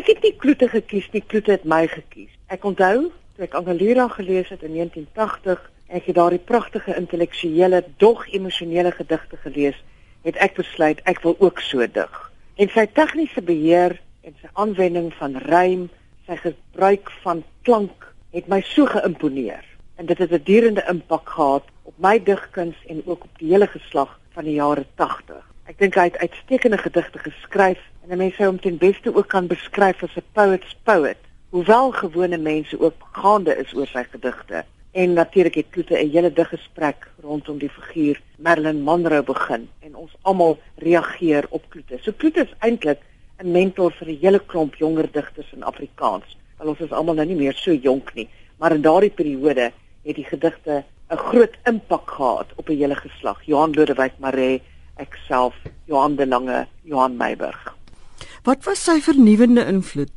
Ek het nie Kloete gekies nie, Kloete het my gekies. Ek onthou toe ek Angelira gelees het in 1980 en ek het daardie pragtige intellektuele, dog emosionele gedigte gelees, het ek besluit ek wil ook so dig. En sy tegniese beheer en sy aanwending van rym, sy gebruik van klank het my so geïmponeer en dit het 'n durende impak gehad op my digkuns en ook op die hele geslag van die jare 80. Ek dink hy het uitstekende gedigte geskryf en mense sou hom ten beste ook kan beskryf as 'n poet's poet, hoewel gewone mense ook gaande is oor sy gedigte. En natuurlik het Kloete 'n hele diggesprek rondom die figuur Marilyn Monroe begin en ons almal reageer op Kloete. So Kloete is eintlik 'n mentor vir 'n hele klomp jonger digters in Afrikaans. Al ons is almal nou nie meer so jonk nie, maar in daardie periode het die gedigte 'n groot impak gehad op 'n hele geslag. Johan Lodewyk Maree, ek self, Johan de Lange, Johan Meiburg. Wat was sy vernuwendende invloed?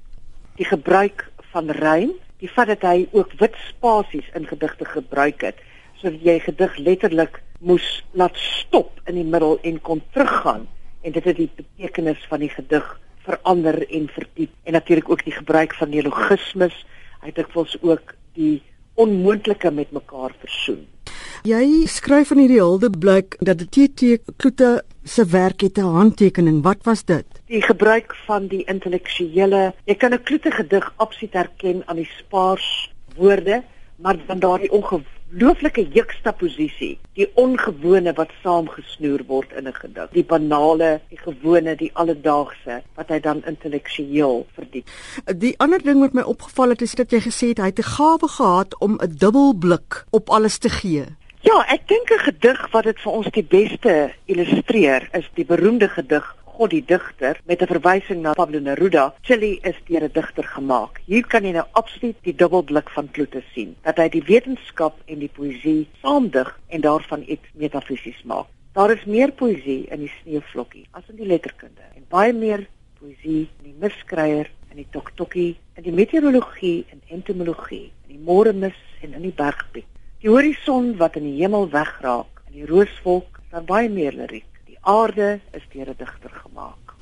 Die gebruik van rym, die feit dat hy ook wit spasies in gedigte gebruik het, sodat jy gedig letterlik moes laat stop in die middel en kon teruggaan en dit het die betekenis van die gedig verander en verdiep en natuurlik ook die gebruik van neologismes hy het dikwels ook die onmoontlike met mekaar versoen. Jy skryf in hierdie hulde blyk dat die TT Kloete se werk het 'n handtekening. Wat was dit? Die gebruik van die intellektuele. Jy kan 'n Kloete gedig absoluut herken aan die spaars woorde, maar dan daardie ongelooflike juxtaposisie, die ongewone wat saamgesnoer word in 'n gedig. Die banale, die gewone, die alledaagse wat hy dan intellektueel verdiep. Die ander ding wat my opgeval het is dat jy gesê het hy het 'n gawe gehad om 'n dubbelblik op alles te gee. Ja, ek dink 'n gedig wat dit vir ons die beste illustreer is die beroemde gedig God die digter met 'n verwysing na Pablo Neruda. Chili is deur 'n digter gemaak. Hier kan jy nou absoluut die dubbelblik van Kloete sien, dat hy die wetenskap en die poësie saamdig en daarvan iets metafisies maak. Daar is meer poësie in die sneeuvlokkie as in die letterkunde en baie meer poësie in die miskryer en die toktokkie en die meteorologie en entomologie en die môremis en in die bergpiek. Die horison wat in die hemel wegraak en die rooswolk, daar baie meer liriek aarde is deur 'n digter gemaak.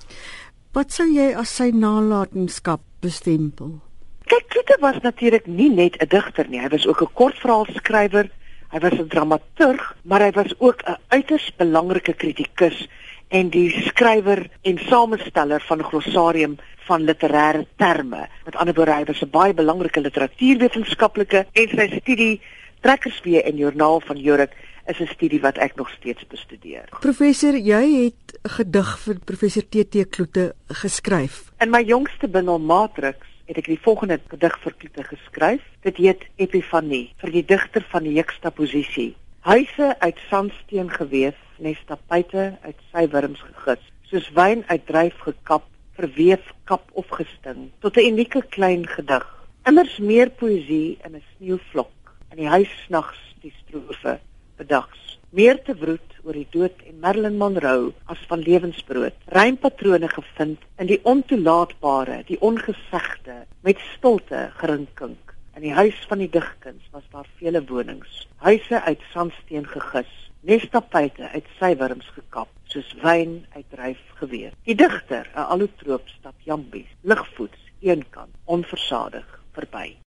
Wat sou jy as sy nalatenskap bestempel? Kyk, Kloete was natuurlik nie net 'n digter nie, hy was ook 'n kortverhaalskrywer, hy was 'n dramaturg, maar hy was ook 'n uiters belangrike kritikus en die skrywer en samesteller van 'n glossarium van literêre terme. Met ander woorde, hy was 'n baie belangrike literatuurwetenskaplike en sy studie Trekkerswee en Joernaal van Jurk is 'n studie wat ek nog steeds bestudeer. Professor, jy het 'n gedig vir professor TT Kloete geskryf. In my jongste bundel Matrix het ek die volgende gedig vir Kloete geskryf. Dit heet Epifanie vir die digter van die heksta posisie. Huise uit sandsteen gewees, nestapyte uit sywurms gegis, soos wyn uit dryf gekap, verweef kap of gesting, tot 'n unieke klein gedig. Immers meer poësie in 'n sneeuvlok in die huis nags die strofe bedags. Meer te broed oor die dood en Marilyn Monroe as van lewensbrood. Rympatrone gevind in die ontoelaatbare, die ongesegde met stilte gerinkink. In die huis van die digkuns was daar vele wonings. Huise uit sandsteen gegis, nestapyte uit sywurms gekap, soos wyn uit dryf geweer. Die digter, 'n allotroop stap jambies, ligvoets eenkant, onversadig verby.